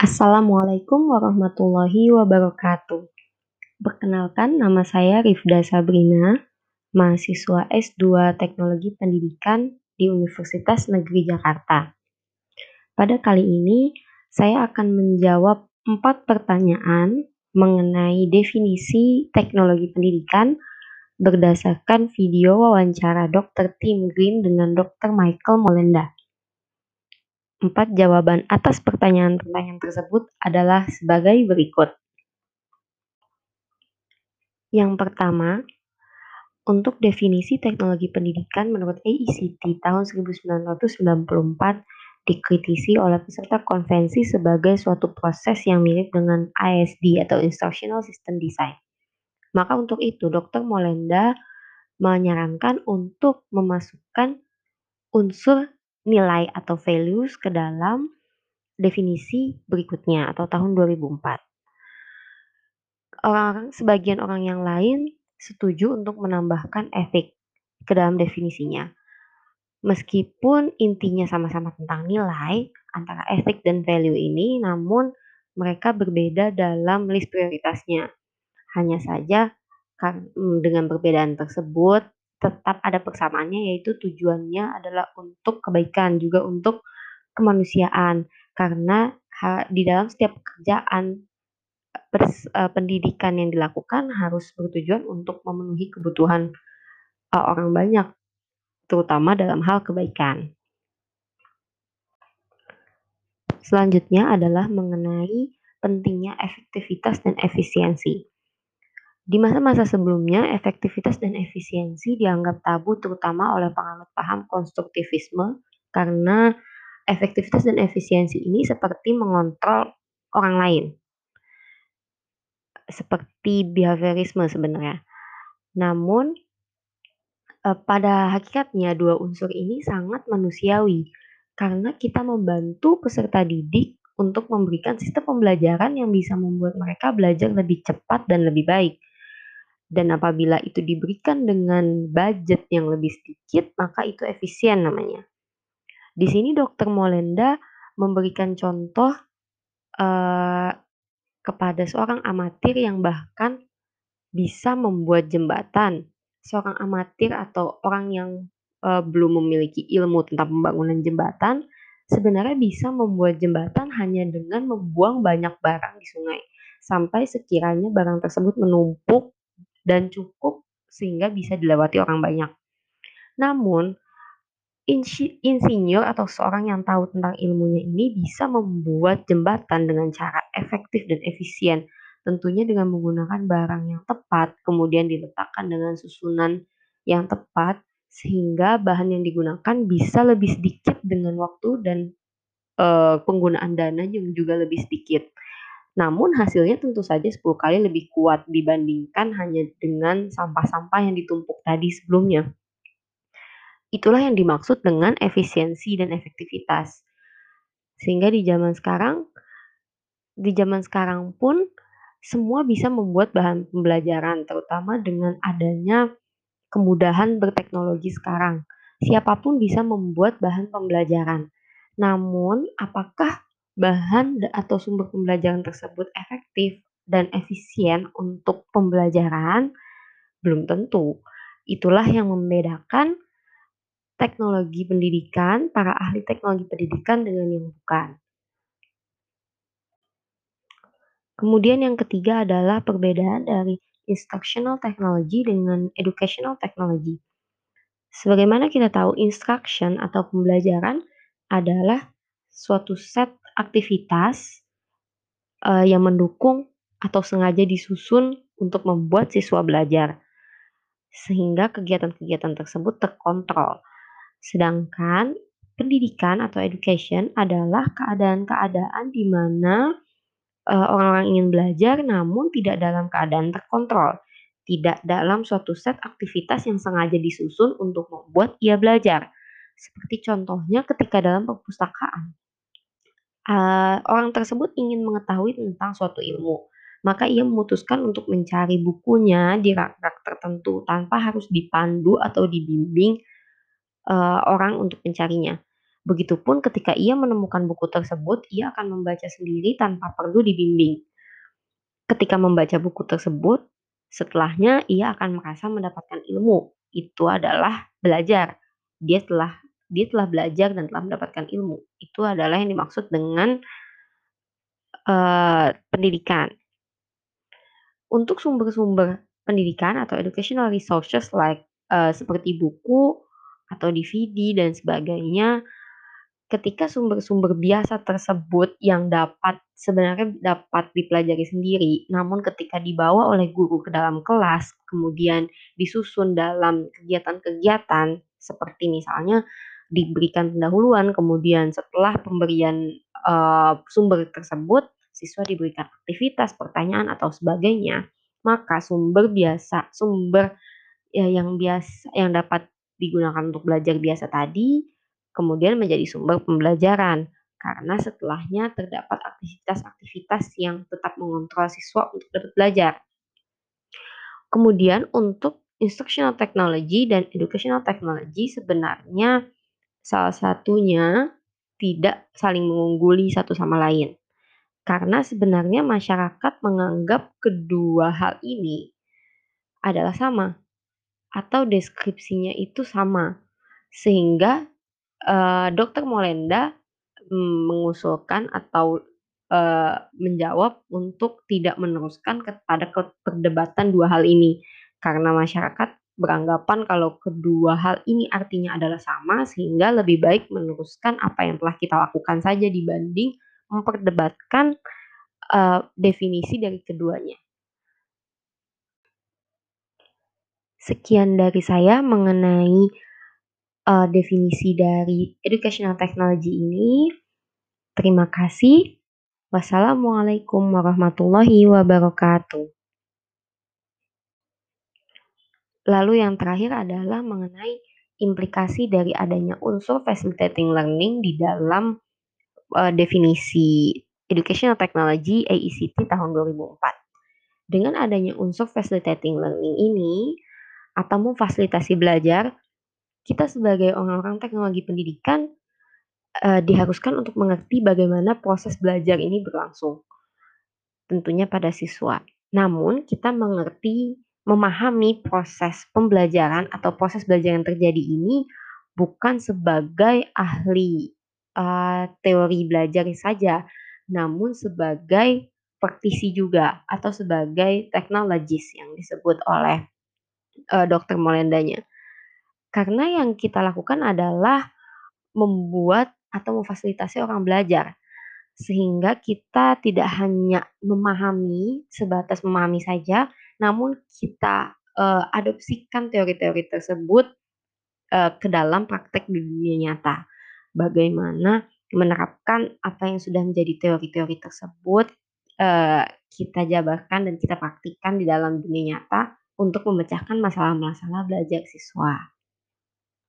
Assalamualaikum warahmatullahi wabarakatuh. Perkenalkan, nama saya Rifda Sabrina, mahasiswa S2 Teknologi Pendidikan di Universitas Negeri Jakarta. Pada kali ini, saya akan menjawab empat pertanyaan mengenai definisi teknologi pendidikan berdasarkan video wawancara Dr. Tim Green dengan Dr. Michael Molenda. Empat jawaban atas pertanyaan-pertanyaan tersebut adalah sebagai berikut. Yang pertama, untuk definisi teknologi pendidikan menurut AICT tahun 1994 dikritisi oleh peserta konvensi sebagai suatu proses yang mirip dengan ISD atau Instructional System Design. Maka untuk itu, Dr. Molenda menyarankan untuk memasukkan unsur nilai atau values ke dalam definisi berikutnya atau tahun 2004. Orang sebagian orang yang lain setuju untuk menambahkan efek ke dalam definisinya. Meskipun intinya sama-sama tentang nilai antara efek dan value ini, namun mereka berbeda dalam list prioritasnya. Hanya saja dengan perbedaan tersebut tetap ada persamaannya yaitu tujuannya adalah untuk kebaikan juga untuk kemanusiaan karena di dalam setiap pekerjaan uh, pendidikan yang dilakukan harus bertujuan untuk memenuhi kebutuhan uh, orang banyak terutama dalam hal kebaikan. Selanjutnya adalah mengenai pentingnya efektivitas dan efisiensi. Di masa-masa sebelumnya, efektivitas dan efisiensi dianggap tabu terutama oleh penganut paham konstruktivisme karena efektivitas dan efisiensi ini seperti mengontrol orang lain. Seperti behaviorisme sebenarnya. Namun eh, pada hakikatnya dua unsur ini sangat manusiawi karena kita membantu peserta didik untuk memberikan sistem pembelajaran yang bisa membuat mereka belajar lebih cepat dan lebih baik dan apabila itu diberikan dengan budget yang lebih sedikit, maka itu efisien namanya. Di sini Dokter Molenda memberikan contoh uh, kepada seorang amatir yang bahkan bisa membuat jembatan. Seorang amatir atau orang yang uh, belum memiliki ilmu tentang pembangunan jembatan sebenarnya bisa membuat jembatan hanya dengan membuang banyak barang di sungai sampai sekiranya barang tersebut menumpuk dan cukup sehingga bisa dilewati orang banyak. Namun, insinyur atau seorang yang tahu tentang ilmunya ini bisa membuat jembatan dengan cara efektif dan efisien. Tentunya dengan menggunakan barang yang tepat, kemudian diletakkan dengan susunan yang tepat, sehingga bahan yang digunakan bisa lebih sedikit dengan waktu dan uh, penggunaan dana juga lebih sedikit. Namun hasilnya tentu saja 10 kali lebih kuat dibandingkan hanya dengan sampah-sampah yang ditumpuk tadi sebelumnya. Itulah yang dimaksud dengan efisiensi dan efektivitas. Sehingga di zaman sekarang di zaman sekarang pun semua bisa membuat bahan pembelajaran terutama dengan adanya kemudahan berteknologi sekarang. Siapa pun bisa membuat bahan pembelajaran. Namun, apakah bahan atau sumber pembelajaran tersebut efektif dan efisien untuk pembelajaran? Belum tentu. Itulah yang membedakan teknologi pendidikan, para ahli teknologi pendidikan dengan yang bukan. Kemudian yang ketiga adalah perbedaan dari instructional technology dengan educational technology. Sebagaimana kita tahu, instruction atau pembelajaran adalah suatu set aktivitas uh, yang mendukung atau sengaja disusun untuk membuat siswa belajar, sehingga kegiatan-kegiatan tersebut terkontrol. Sedangkan pendidikan atau education adalah keadaan-keadaan di mana uh, orang-orang ingin belajar namun tidak dalam keadaan terkontrol, tidak dalam suatu set aktivitas yang sengaja disusun untuk membuat ia belajar. Seperti contohnya ketika dalam perpustakaan uh, orang tersebut ingin mengetahui tentang suatu ilmu, maka ia memutuskan untuk mencari bukunya di rak-rak tertentu tanpa harus dipandu atau dibimbing uh, orang untuk mencarinya. Begitupun ketika ia menemukan buku tersebut, ia akan membaca sendiri tanpa perlu dibimbing. Ketika membaca buku tersebut, setelahnya ia akan merasa mendapatkan ilmu. Itu adalah belajar. Dia telah dia telah belajar dan telah mendapatkan ilmu. Itu adalah yang dimaksud dengan uh, pendidikan. Untuk sumber-sumber pendidikan atau educational resources like uh, seperti buku atau DVD dan sebagainya ketika sumber-sumber biasa tersebut yang dapat sebenarnya dapat dipelajari sendiri, namun ketika dibawa oleh guru ke dalam kelas, kemudian disusun dalam kegiatan-kegiatan seperti misalnya diberikan pendahuluan, kemudian setelah pemberian uh, sumber tersebut, siswa diberikan aktivitas, pertanyaan atau sebagainya, maka sumber biasa, sumber ya yang biasa yang dapat digunakan untuk belajar biasa tadi kemudian menjadi sumber pembelajaran karena setelahnya terdapat aktivitas-aktivitas yang tetap mengontrol siswa untuk dapat belajar. Kemudian untuk instructional technology dan educational technology sebenarnya salah satunya tidak saling mengungguli satu sama lain. Karena sebenarnya masyarakat menganggap kedua hal ini adalah sama atau deskripsinya itu sama. Sehingga uh, Dokter Molenda mm, mengusulkan atau uh, menjawab untuk tidak meneruskan kepada perdebatan dua hal ini karena masyarakat beranggapan kalau kedua hal ini artinya adalah sama sehingga lebih baik meneruskan apa yang telah kita lakukan saja dibanding memperdebatkan uh, definisi dari keduanya. Sekian dari saya mengenai uh, definisi dari educational technology ini. Terima kasih. Wassalamualaikum warahmatullahi wabarakatuh. Lalu yang terakhir adalah mengenai implikasi dari adanya unsur facilitating learning di dalam uh, definisi Educational Technology AECT tahun 2004. Dengan adanya unsur facilitating learning ini atau memfasilitasi belajar, kita sebagai orang-orang teknologi pendidikan uh, diharuskan untuk mengerti bagaimana proses belajar ini berlangsung. Tentunya pada siswa. Namun kita mengerti, memahami proses pembelajaran atau proses belajar yang terjadi ini bukan sebagai ahli uh, teori belajar saja, namun sebagai praktisi juga atau sebagai teknologis yang disebut oleh uh, dokter Molendanya. Karena yang kita lakukan adalah membuat atau memfasilitasi orang belajar. Sehingga kita tidak hanya memahami, sebatas memahami saja, namun kita uh, adopsikan teori-teori tersebut uh, ke dalam praktek di dunia nyata. Bagaimana menerapkan apa yang sudah menjadi teori-teori tersebut uh, kita jabarkan dan kita praktikkan di dalam dunia nyata untuk memecahkan masalah-masalah belajar siswa.